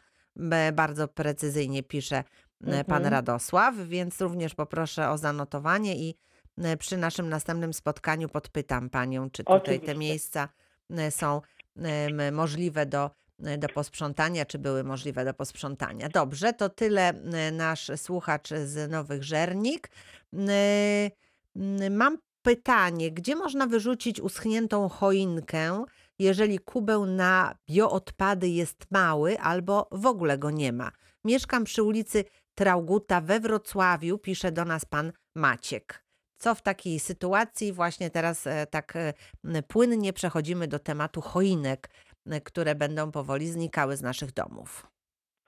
Bardzo precyzyjnie pisze e, pan Mhm. Radosław, więc również poproszę o zanotowanie i e, przy naszym następnym spotkaniu podpytam panią, czy tutaj te Oczywiście. miejsca e, są możliwe do do posprzątania, czy były możliwe do posprzątania. Dobrze, to tyle nasz słuchacz z Nowych Żernik. Mam pytanie, gdzie można wyrzucić uschniętą choinkę, jeżeli kubeł na bioodpady jest mały albo w ogóle go nie ma? Mieszkam przy ulicy Trauguta we Wrocławiu, pisze do nas pan Maciek. Co w takiej sytuacji? Właśnie teraz e, tak e, płynnie przechodzimy do tematu choinek, e, które będą powoli znikały z naszych domów.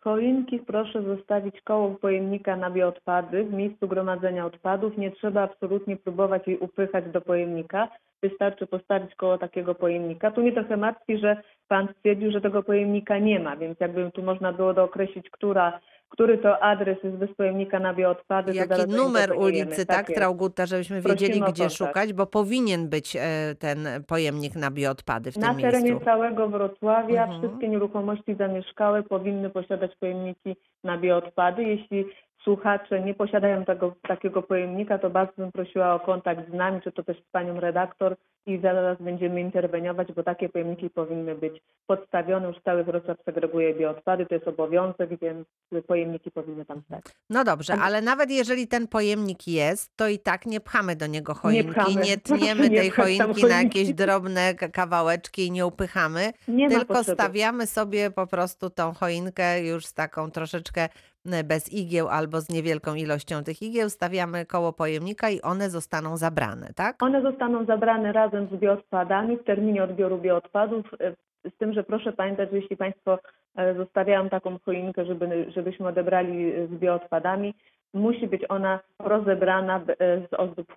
Choinki proszę zostawić koło pojemnika na bioodpady w miejscu gromadzenia odpadów. Nie trzeba absolutnie próbować jej upychać do pojemnika. Wystarczy postawić koło takiego pojemnika. Tu mnie trochę martwi, że Pan stwierdził, że tego pojemnika nie ma, więc jakby tu można było dookreślić, która, który to adres jest bez pojemnika na bioodpady. Jaki numer ulicy, tak, jest. Trauguta, żebyśmy Prosimy wiedzieli, gdzie szukać, bo powinien być e, ten pojemnik na bioodpady w Na tym terenie miejscu. całego Wrocławia Mhm. wszystkie nieruchomości zamieszkałe powinny posiadać pojemniki na bioodpady. Jeśli słuchacze nie posiadają tego, takiego pojemnika, to bardzo bym prosiła o kontakt z nami, czy to też z panią redaktor i zaraz będziemy interweniować, bo takie pojemniki powinny być podstawione. Już cały Wrocław segreguje bioodpady, to jest obowiązek, więc pojemniki powinny tam stać. No dobrze, Ale- nawet jeżeli ten pojemnik jest, to i tak nie pchamy do niego choinki, nie, pchamy. tniemy nie tej choinki na jakieś drobne kawałeczki i nie upychamy, Nie tylko stawiamy sobie po prostu tą choinkę już z taką troszeczkę bez igieł albo z niewielką ilością tych igieł, stawiamy koło pojemnika i one zostaną zabrane, tak? One zostaną zabrane razem z bioodpadami w terminie odbioru bioodpadów. e, Z tym, że proszę pamiętać, że jeśli Państwo e, zostawiają taką choinkę, żeby, żebyśmy odebrali z bioodpadami, musi być ona rozebrana e, z ozdób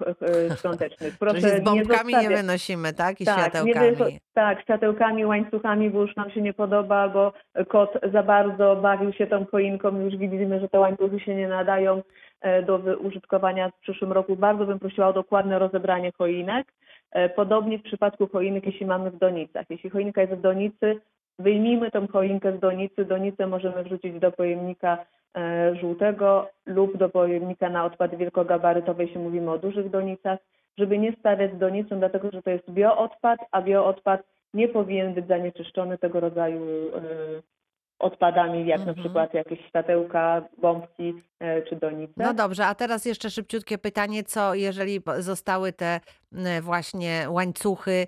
e, świątecznych. Proszę Czyli z bombkami nie, zostawiać- wynosimy, tak? I tak, światełkami. Nie, tak, światełkami, łańcuchami, bo już nam się nie podoba, albo kot za bardzo bawił się tą choinką, już widzimy, że te łańcuchy się nie nadają e, do użytkowania w przyszłym roku. Bardzo bym prosiła o dokładne rozebranie choinek. Podobnie w przypadku choinek, jeśli mamy w donicach. Jeśli choinka jest w donicy, wyjmijmy tą choinkę z donicy. Donicę możemy wrzucić do pojemnika e, żółtego lub do pojemnika na odpady wielkogabarytowe, jeśli mówimy o dużych donicach żeby nie stawiać z donicą, dlatego że to jest bioodpad, a bioodpad nie powinien być zanieczyszczony tego rodzaju e, odpadami, jak na Mhm. przykład jakieś światełka, bombki e, czy donice. No dobrze, a teraz jeszcze szybciutkie pytanie, co jeżeli zostały te właśnie łańcuchy,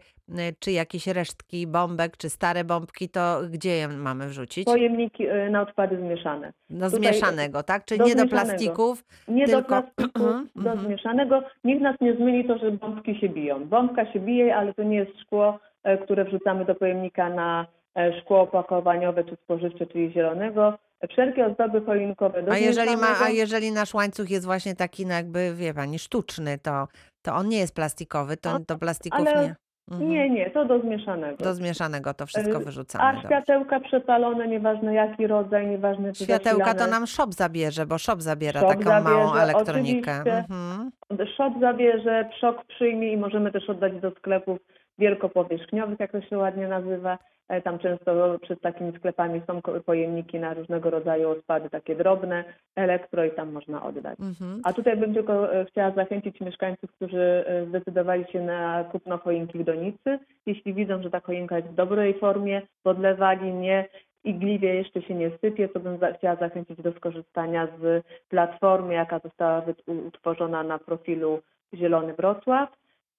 czy jakieś resztki bombek, czy stare bombki, to gdzie je mamy wrzucić? Pojemniki e, na odpady zmieszane. Do tutaj- zmieszanego, tak? Czyli nie do plastików, Nie Tylko- do plastiku, Mhm, do mhm. zmieszanego. Niech nas nie zmyli to, że bombki się biją. Bombka się bije, ale to nie jest szkło, e, które wrzucamy do pojemnika na e, szkło opakowaniowe czy spożywcze, czyli zielonego. Wszelkie ozdoby choinkowe do a jeżeli, ma, a jeżeli nasz łańcuch jest właśnie taki, no jakby, wie pani, sztuczny, to, to on nie jest plastikowy, to A- do plastików ale nie. Mhm. Nie, nie, to do zmieszanego. Do zmieszanego to wszystko Y, wyrzucamy. A dobrze. światełka przepalone, nieważne jaki rodzaj, nieważne czy Światełka to zasilane. nam shop zabierze, bo shop zabiera Shop taką małą zabierze, elektronikę. oczywiście. Mhm. Shop zabierze, szok przyjmie i możemy też oddać do sklepów wielkopowierzchniowych, jak to się ładnie nazywa. E, Tam często przed takimi sklepami są pojemniki na różnego rodzaju odpady, takie drobne, elektro i tam można oddać. Mhm. A tutaj bym tylko e, chciała zachęcić mieszkańców, którzy e, zdecydowali się na kupno choinki w donicy. Jeśli widzą, że ta choinka jest w dobrej formie, podlewali, nie igliwie jeszcze się nie sypie, to bym za, chciała zachęcić do skorzystania z platformy, jaka została utworzona na profilu Zielony Wrocław.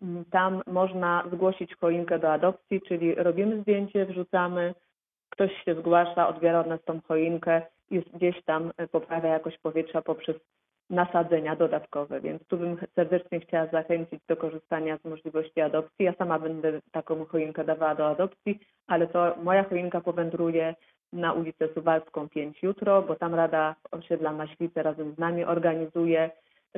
Mm, Tam można zgłosić choinkę do adopcji, czyli robimy zdjęcie, wrzucamy, ktoś się zgłasza, odbiera od nas tą choinkę i gdzieś tam e, poprawia jakość powietrza poprzez nasadzenia dodatkowe, więc tu bym serdecznie chciała zachęcić do korzystania z możliwości adopcji. Ja sama będę taką choinkę dawała do adopcji, ale to moja choinka powędruje na ulicę Suwalską 5 jutro, bo tam Rada Osiedla Maślice razem z nami organizuje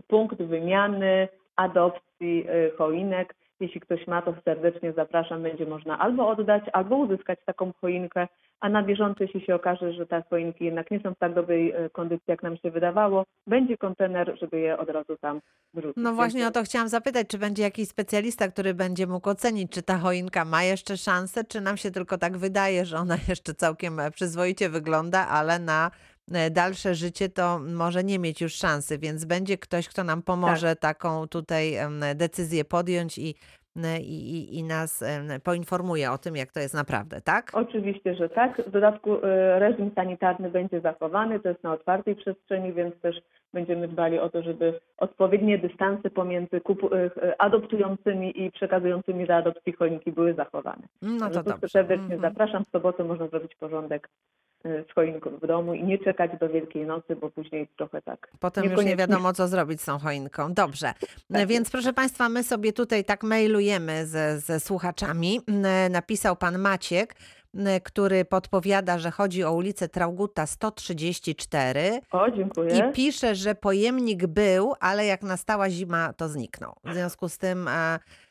punkt wymiany, adopcji y, choinek. Jeśli ktoś ma, to serdecznie zapraszam. Będzie można albo oddać, albo uzyskać taką choinkę, a na bieżąco, jeśli się okaże, że te choinki jednak nie są w tak dobrej y, kondycji, jak nam się wydawało, będzie kontener, żeby je od razu tam wrzucić. No właśnie o to chciałam zapytać, czy będzie jakiś specjalista, który będzie mógł ocenić, czy ta choinka ma jeszcze szansę, czy nam się tylko tak wydaje, że ona jeszcze całkiem e, przyzwoicie wygląda, ale na dalsze życie to może nie mieć już szansy, więc będzie ktoś, kto nam pomoże taką tutaj decyzję podjąć i e, i, i, nas e, poinformuje o tym, jak to jest naprawdę, tak? Oczywiście, że tak. W dodatku e, reżim sanitarny będzie zachowany, to jest na otwartej przestrzeni, więc też będziemy dbali o to, żeby odpowiednie dystanse pomiędzy kupu- e, adoptującymi i przekazującymi do adopcji choinki były zachowane. No to dobrze. serdecznie Mhm. zapraszam. W sobotę można zrobić porządek e, z choinką w domu i nie czekać do Wielkiej Nocy, bo później trochę tak. Potem już nie wiadomo, co zrobić z tą choinką. Dobrze. Tak Więc proszę Państwa, my sobie tutaj tak mailujemy ze, ze słuchaczami. Napisał pan Maciek, który podpowiada, że chodzi o ulicę Trauguta 134 O, dziękuję. i pisze, że pojemnik był, ale jak nastała zima, to zniknął. W związku z tym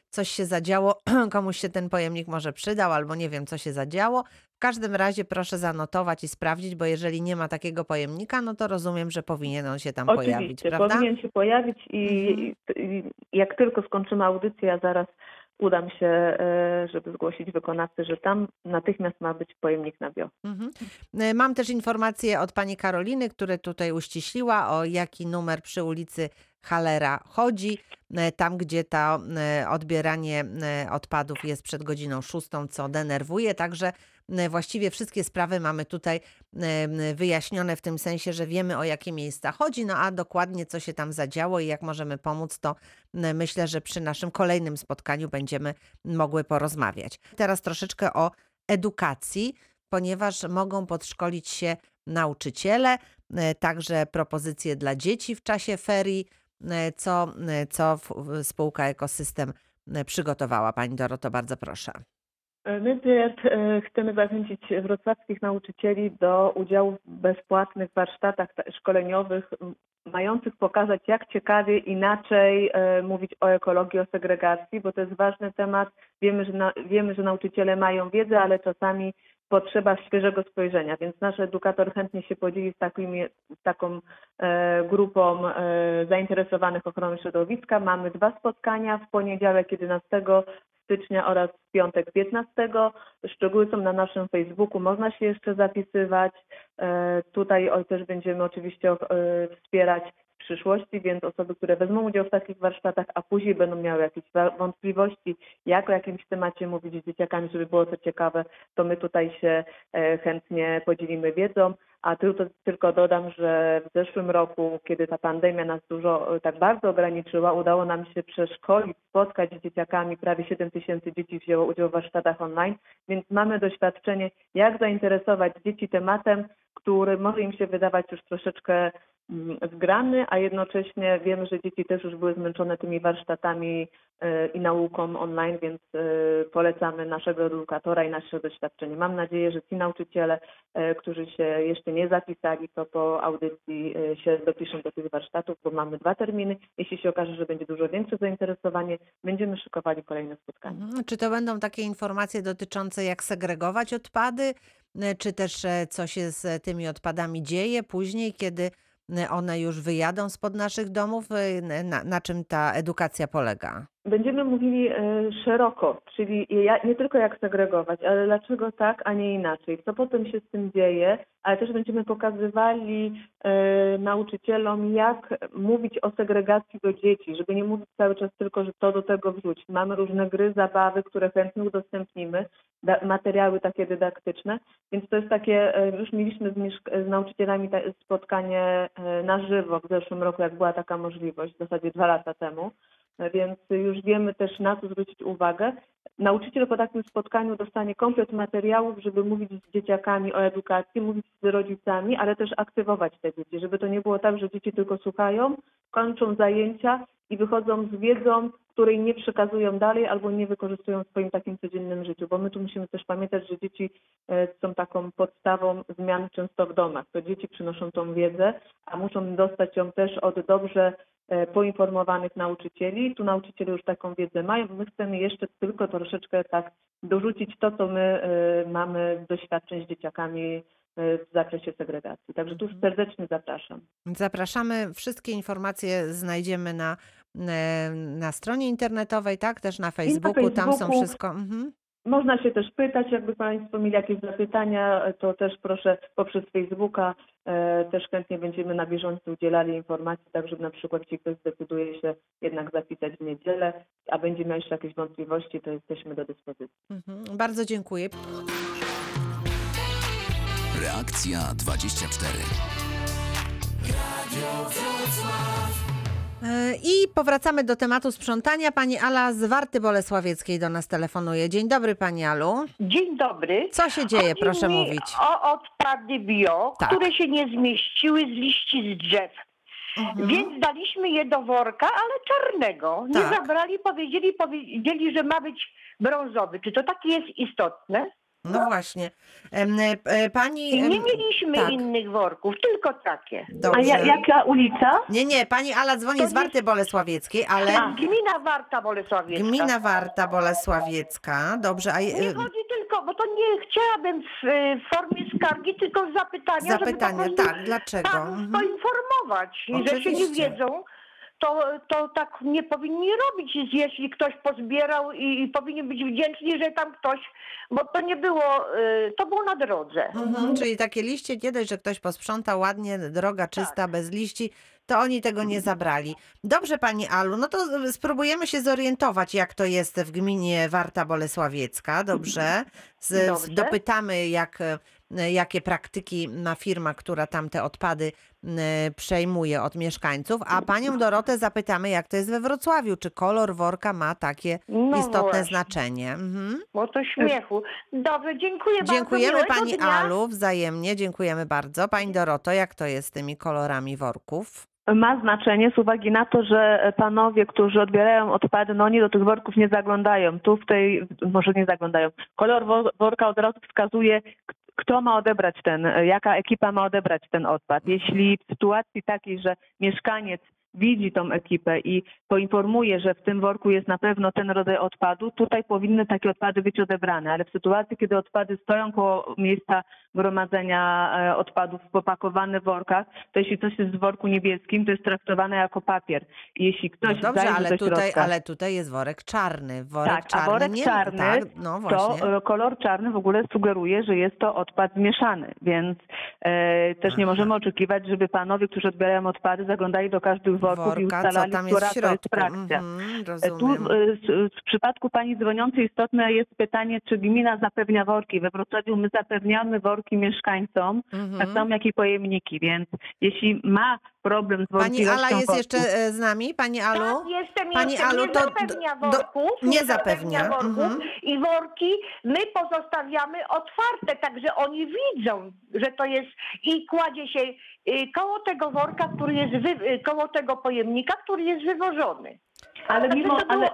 coś się zadziało, komuś się ten pojemnik może przydał, albo nie wiem, co się zadziało. W każdym razie proszę zanotować i sprawdzić, bo jeżeli nie ma takiego pojemnika, no to rozumiem, że powinien on się tam pojawić, Oczywiście, prawda? powinien się pojawić i, Mhm. i jak tylko skończymy audycję, ja zaraz udam się, e, żeby zgłosić wykonawcy, że tam natychmiast ma być pojemnik na bio. Mhm. E, Mam też informację od pani Karoliny, która tutaj uściśliła, o jaki numer przy ulicy Halera chodzi. E, Tam, gdzie to e, odbieranie e, odpadów jest przed godziną szóstą, co denerwuje. Także właściwie wszystkie sprawy mamy tutaj wyjaśnione w tym sensie, że wiemy o jakie miejsca chodzi, no a dokładnie co się tam zadziało i jak możemy pomóc, to myślę, że przy naszym kolejnym spotkaniu będziemy mogły porozmawiać. Teraz troszeczkę o edukacji ponieważ mogą podszkolić się nauczyciele, także propozycje dla dzieci w czasie ferii, co, e, co w- w- spółka Ekosystem e, przygotowała. Pani Doroto, bardzo proszę. E, My e, chcemy zachęcić wrocławskich nauczycieli do udziału w bezpłatnych warsztatach ta- szkoleniowych, mających pokazać, jak ciekawie inaczej e, mówić o ekologii, o segregacji, bo to jest ważny temat. Wiemy, że, na, wiemy, że nauczyciele mają wiedzę, ale czasami potrzeba świeżego spojrzenia, więc nasz edukator chętnie się podzieli z, taką e, grupą e, zainteresowanych ochroną środowiska. Mamy dwa spotkania w poniedziałek 11 stycznia oraz w piątek 15. Szczegóły są na naszym Facebooku, można się jeszcze zapisywać. E, Tutaj też będziemy oczywiście wspierać przyszłości, więc osoby, które wezmą udział w takich warsztatach, a później będą miały jakieś wątpliwości, jak o jakimś temacie mówić z dzieciakami, żeby było to ciekawe, to my tutaj się e, chętnie podzielimy wiedzą. A tylko, tylko dodam, że w zeszłym roku, kiedy ta pandemia nas dużo e, tak bardzo ograniczyła, udało nam się przeszkolić, spotkać z dzieciakami. Prawie 7 tysięcy dzieci wzięło udział w warsztatach online, więc mamy doświadczenie, jak zainteresować dzieci tematem, który może im się wydawać już troszeczkę zgrany, a jednocześnie wiemy, że dzieci też już były zmęczone tymi warsztatami e, i nauką online, więc e, polecamy naszego edukatora i nasze doświadczenie. Mam nadzieję, że ci nauczyciele, e, którzy się jeszcze nie zapisali, to po audycji się dopiszą do tych warsztatów, bo mamy dwa terminy. Jeśli się okaże, że będzie dużo większe zainteresowanie, będziemy szykowali kolejne spotkania. Mhm. Czy to będą takie informacje dotyczące jak segregować odpady, czy też co się z tymi odpadami dzieje później, kiedy one już wyjadą spod naszych domów? E, Na, na czym ta edukacja polega? Będziemy mówili e, szeroko, czyli nie tylko jak segregować, ale dlaczego tak, a nie inaczej. Co potem się z tym dzieje, ale też będziemy pokazywali e, nauczycielom, jak mówić o segregacji do dzieci, żeby nie mówić cały czas tylko, że to do tego wrzuć. Mamy różne gry, zabawy, które chętnie udostępnimy, materiały takie dydaktyczne, więc to jest takie, e, już mieliśmy z, nauczycielami spotkanie na żywo w zeszłym roku, jak była taka możliwość, w zasadzie dwa lata temu więc już wiemy też na co zwrócić uwagę. Nauczyciel po takim spotkaniu dostanie komplet materiałów, żeby mówić z dzieciakami o edukacji, mówić z rodzicami, ale też aktywować te dzieci, żeby to nie było tak, że dzieci tylko słuchają, kończą zajęcia i wychodzą z wiedzą, której nie przekazują dalej albo nie wykorzystują w swoim takim codziennym życiu, bo my tu musimy też pamiętać, że dzieci e, są taką podstawą zmian często w domach. To dzieci przynoszą tą wiedzę, a muszą dostać ją też od dobrze poinformowanych nauczycieli. Tu nauczyciele już taką wiedzę mają. My chcemy jeszcze tylko troszeczkę tak dorzucić to, co my e, mamy doświadczeń z dzieciakami e, w zakresie segregacji. Także tu serdecznie zapraszam. Zapraszamy. Wszystkie informacje znajdziemy na, e, na stronie internetowej, tak? Też na Facebooku. Tam są Facebooku. wszystko. Mhm. Można się też pytać, jakby Państwo mieli jakieś zapytania, to też proszę poprzez Facebooka, e, też chętnie będziemy na bieżąco udzielali informacji, tak żeby na przykład jeśli ktoś zdecyduje się jednak zapisać w niedzielę, a będzie miał jeszcze jakieś wątpliwości, to jesteśmy do dyspozycji. Mhm. Bardzo dziękuję. Reakcja 24. E, I powracamy do tematu sprzątania. Pani Ala z Warty Bolesławieckiej do nas telefonuje. Dzień dobry Pani Alu. Dzień dobry. Co się dzieje, Chodzi proszę mówić. O odpady bio, Tak. które się nie zmieściły z liści z drzew. Mhm. Więc daliśmy je do worka, ale czarnego. Nie Tak. zabrali, powiedzieli, powiedzieli, że ma być brązowy. Czy to takie jest istotne? No właśnie. Em, e, Pani... Nie mieliśmy tak. innych worków, tylko takie. Dobrze. A ja, jaka ulica? Nie, nie, Pani Ala dzwoni To z Warty Bolesławieckiej, ale Gmina Warta Bolesławiecka. gmina Warta Bolesławiecka. Dobrze, a Nie e, chodzi tylko, bo to nie chciałabym w, w formie skargi, tylko zapytania, prostu tak, dlaczego? panów Mhm. poinformować, że się nie wiedzą. To, to tak nie powinni robić, jeśli ktoś pozbierał i, i powinien być wdzięczni, że tam ktoś, bo to nie było, y, to było na drodze. Mhm, czyli takie liście, nie dość, że ktoś posprząta ładnie, droga czysta, bez liści, to oni tego nie zabrali. Dobrze, Pani Alu, no to spróbujemy się zorientować, jak to jest w gminie Warta Bolesławiecka, dobrze? Z, Dobrze. Dopytamy, jak, jakie praktyki ma firma, która tam te odpady m, przejmuje od mieszkańców, a Panią Dorotę zapytamy, jak to jest we Wrocławiu, czy kolor worka ma takie No istotne właśnie. znaczenie. Mhm. Bo to śmiechu. Dobrze, dziękuję bardzo. Dziękujemy Pani dnia. Alu, wzajemnie, dziękujemy bardzo. Pani Doroto, jak to jest z tymi kolorami worków? Ma znaczenie z uwagi na to, że panowie, którzy odbierają odpady, no oni do tych worków nie zaglądają. Tu w tej, może nie zaglądają. Kolor wo- worka od razu wskazuje, kto ma odebrać ten, jaka ekipa ma odebrać ten odpad. Jeśli w sytuacji takiej, że mieszkaniec widzi tą ekipę i poinformuje, że w tym worku jest na pewno ten rodzaj odpadu, tutaj powinny takie odpady być odebrane, ale w sytuacji, kiedy odpady stoją koło miejsca gromadzenia e, odpadów popakowane w workach, to jeśli coś jest w worku niebieskim, to jest traktowane jako papier. I jeśli No ktoś dobrze, zajrzy ale do tutaj, środka, ale tutaj jest worek czarny. Worek tak, czarny a worek nie czarny tak, no to e, kolor czarny w ogóle sugeruje, że jest to odpad zmieszany, więc e, też nie możemy oczekiwać, żeby panowie, którzy odbierają odpady, zaglądali do każdych worków i Worka, co ustalali, tam która w to jest frakcja. Mhm, Tu z- w przypadku pani dzwoniącej istotne jest pytanie, czy gmina zapewnia worki. We Wrocławiu my zapewniamy worki mieszkańcom, tak Mhm. samo jak i pojemniki, więc jeśli ma problem z Pani Ala jest worków, jeszcze z nami? Pani Alu? Tak, jestem, Pani jestem. Alu, nie to zapewnia do- do- worków, nie zapewnia, worków mhm. i worki my pozostawiamy otwarte, także oni widzą, że to jest i kładzie się y, koło tego worka, który jest wy, y, koło tego pojemnika, który jest wywożony. ale mimo, to było ale,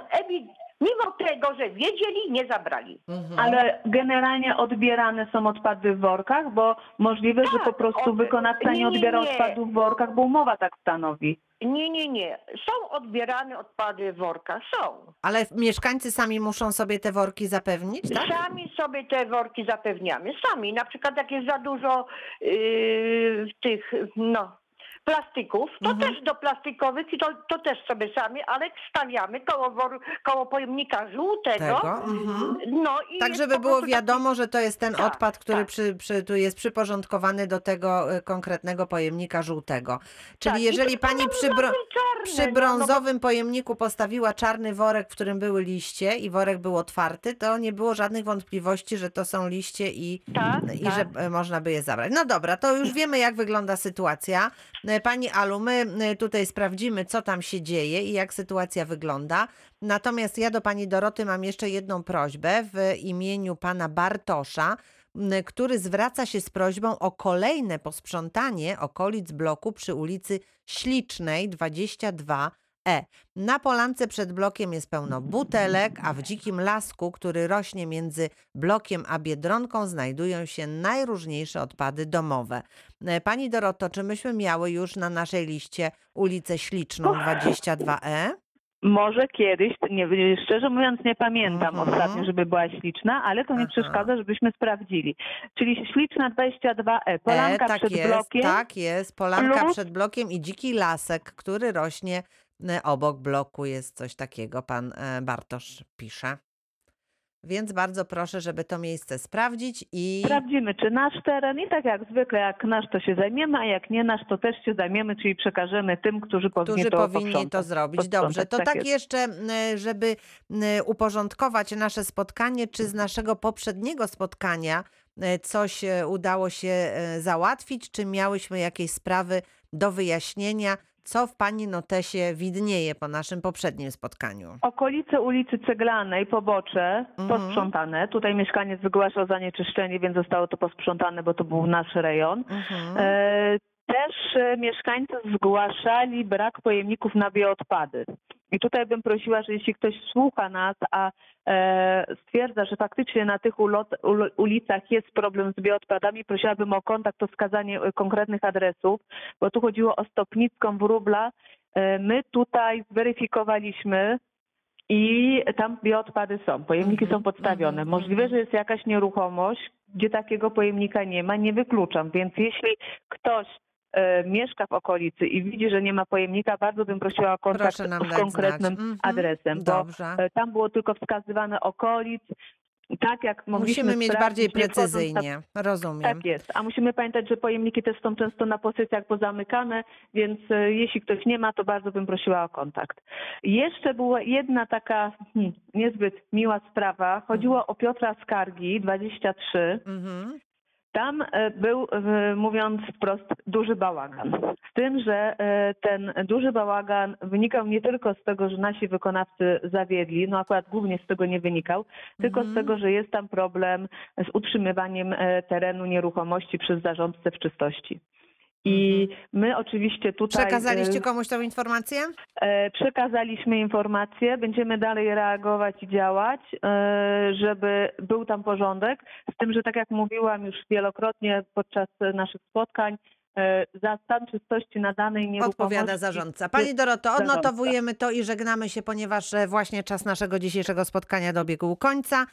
mimo tego, że wiedzieli, nie zabrali. Mhm. ale generalnie odbierane są odpady w workach, bo możliwe, że po Tak, prostu od- wykonawca nie, nie nie, odbiera nie. odpadów w workach, bo umowa tak stanowi. Nie, nie, nie. Są odbierane odpady w workach, są. Ale mieszkańcy sami muszą sobie te worki zapewnić, tak? Sami sobie te worki zapewniamy. Sami. Na przykład jak jest za dużo yy, tych, no, plastików, to Mhm. też do plastikowych i to, to też sobie sami, ale stawiamy koło, wor, koło pojemnika żółtego. Tego. Mhm. No i Tak, żeby było prostu taki- wiadomo, że to jest ten Tak, odpad, który tak. przy, przy, tu jest przyporządkowany do tego e, konkretnego pojemnika żółtego. Czyli tak. Jeżeli pani są przy, no, brązowym pojemniku postawiła czarny worek, w którym były liście i worek był otwarty, to nie było żadnych wątpliwości, że to są liście i, Tak, i tak. że można by je zabrać. No dobra, to już wiemy, jak wygląda sytuacja. E, Pani Alu, my e, tutaj sprawdzimy, co tam się dzieje i jak sytuacja wygląda. Natomiast ja do pani Doroty mam jeszcze jedną prośbę w imieniu pana Bartosza, który zwraca się z prośbą o kolejne posprzątanie okolic bloku przy ulicy Ślicznej 22. E. Na polance przed blokiem jest pełno butelek, a w dzikim lasku, który rośnie między blokiem a biedronką, znajdują się najróżniejsze odpady domowe. E, Pani Doroto, czy myśmy miały już na naszej liście ulicę Śliczną 22E? Może kiedyś, nie, szczerze mówiąc nie pamiętam Mhm. ostatnio, żeby była śliczna, ale to nie Aha. przeszkadza, żebyśmy sprawdzili. Czyli śliczna 22E, polanka e, tak przed jest, blokiem, Tak jest, polanka plus- przed blokiem i dziki lasek, który rośnie e, obok bloku. Jest coś takiego, pan e, Bartosz pisze. Więc bardzo proszę, żeby to miejsce sprawdzić i Sprawdzimy, czy nasz teren i tak jak zwykle, jak nasz to się zajmiemy, a jak nie nasz to też się zajmiemy, czyli przekażemy tym, którzy powinni którzy to powinni to posprzątać. zrobić. Dobrze, posprzątać, to tak tak jeszcze, żeby uporządkować nasze spotkanie, czy z naszego poprzedniego spotkania e, coś e, udało się e, załatwić, czy miałyśmy jakieś sprawy do wyjaśnienia, co w Pani notesie widnieje po naszym poprzednim spotkaniu? Okolice ulicy Ceglanej, pobocze, Mhm. posprzątane. Tutaj mieszkaniec wygłaszał zanieczyszczenie, więc zostało to posprzątane, bo to był nasz rejon. Mhm. E, Też e, mieszkańcy zgłaszali brak pojemników na bioodpady. I tutaj bym prosiła, że jeśli ktoś słucha nas, a e, stwierdza, że faktycznie na tych ulicach jest problem z bioodpadami, prosiłabym o kontakt, o wskazanie e, konkretnych adresów, bo tu chodziło o Stopnicką, Wróbla. My tutaj zweryfikowaliśmy i tam bioodpady są, pojemniki Mhm, są podstawione. mhm, Możliwe, mhm. że jest jakaś nieruchomość, gdzie takiego pojemnika nie ma, nie wykluczam. Więc jeśli ktoś mieszka w okolicy i widzi, że nie ma pojemnika, bardzo bym prosiła o kontakt z konkretnym znać. Mhm. adresem, bo Dobrze. e, tam było tylko wskazywane okolic, tak jak mogliśmy Musimy mieć bardziej precyzyjnie. Rozumiem. tak jest. A musimy pamiętać, że pojemniki też są często na pozycjach pozamykane, więc e, jeśli ktoś nie ma, to bardzo bym prosiła o kontakt. Jeszcze była jedna taka hmm, niezbyt miła sprawa. Chodziło o Piotra Skargi 23. Mhm. Tam e, był, e, mówiąc wprost, duży bałagan. Z tym, że e, ten duży bałagan wynikał nie tylko z tego, że nasi wykonawcy zawiedli, no akurat głównie z tego nie wynikał, tylko z Mhm. tego, że jest tam problem z utrzymywaniem terenu nieruchomości przez zarządcę w czystości. I my oczywiście tutaj Mhm. Przekazaliście e, komuś tą informację? E, Przekazaliśmy informacje, będziemy dalej reagować i działać, e, żeby był tam porządek. Z tym, że tak jak mówiłam już wielokrotnie podczas naszych spotkań, za stan czystości na danej nieruchomości... Odpowiada zarządca. Pani Doroto, odnotowujemy to i żegnamy się, ponieważ e, właśnie czas naszego dzisiejszego spotkania dobiegł końca.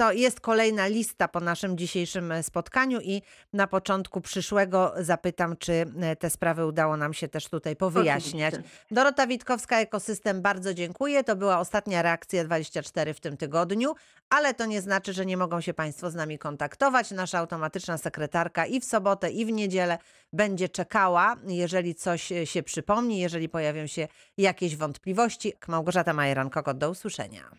E, jest kolejna lista po naszym dzisiejszym e, spotkaniu i na początku przyszłego zapytam, czy e, te sprawy udało nam się też tutaj powyjaśniać. Dorota Witkowska, Ekosystem, bardzo dziękuję. To była ostatnia reakcja 24 w tym tygodniu, ale to nie znaczy, że nie mogą się Państwo z nami kontaktować. Nasza automatyczna sekretarka i w sobotę, i w niedzielę będzie czekała, jeżeli coś e, się przypomni, jeżeli pojawią się jakieś wątpliwości. Małgorzata Majeran-Kokot, do usłyszenia.